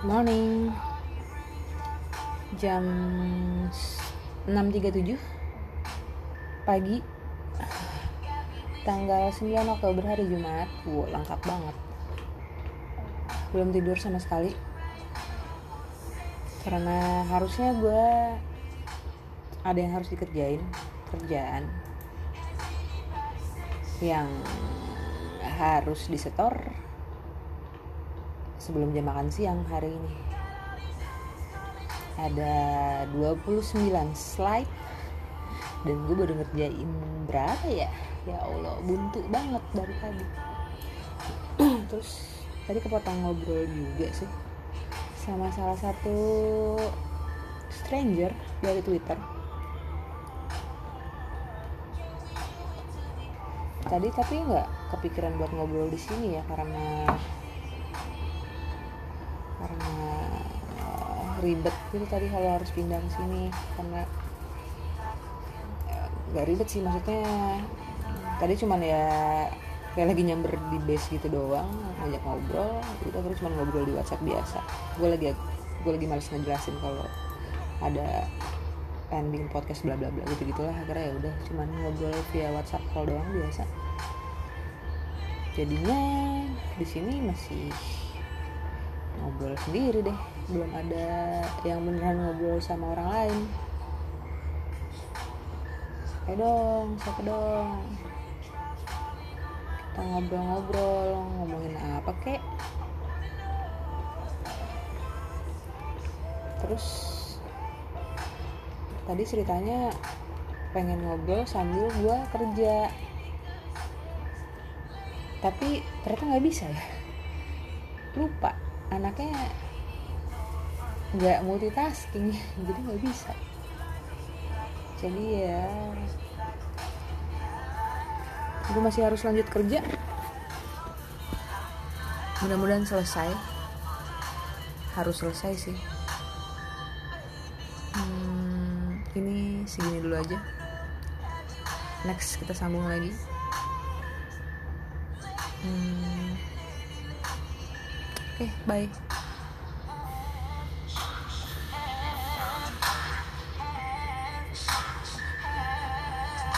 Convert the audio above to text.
Morning. Jam 6.37 Pagi. Tanggal 9 Oktober hari Jumat. Wow, lengkap banget. Belum tidur sama sekali. Karena harusnya gue Ada yang harus dikerjain Kerjaan Yang harus disetor sebelum jam makan siang hari ini. Ada 29 slide. Dan gue baru ngerjain berapa ya? Ya Allah buntu banget dari tadi. Terus tadi kepotong ngobrol juga sih. Sama salah satu stranger dari Twitter. Tadi tapi nggak kepikiran buat ngobrol di sini ya karena karena uh, ribet gitu tadi kalau harus pindah ke sini karena nggak ribet sih maksudnya. Tadi cuman ya kayak lagi nyamber di base gitu doang ngajak ngobrol udah terus cuma ngobrol di WhatsApp biasa. Gue lagi gue lagi males ngejelasin kalau ada pending podcast bla bla bla gitu gitulah akhirnya ya udah cuman ngobrol via WhatsApp call doang biasa. Jadinya di sini masih ngobrol sendiri deh. Belum ada yang beneran ngobrol sama orang lain. Ayo dong? Siapa dong? Kita ngobrol-ngobrol ngomongin apa kek? Terus tadi ceritanya pengen ngobrol sambil gue kerja. Tapi ternyata nggak bisa ya. Lupa anaknya nggak multitasking jadi nggak bisa. Jadi ya gue masih harus lanjut kerja. Mudah-mudahan selesai. Harus selesai sih. Hmm, ini segini dulu aja. Next kita sambung lagi. Hmm, okay, bye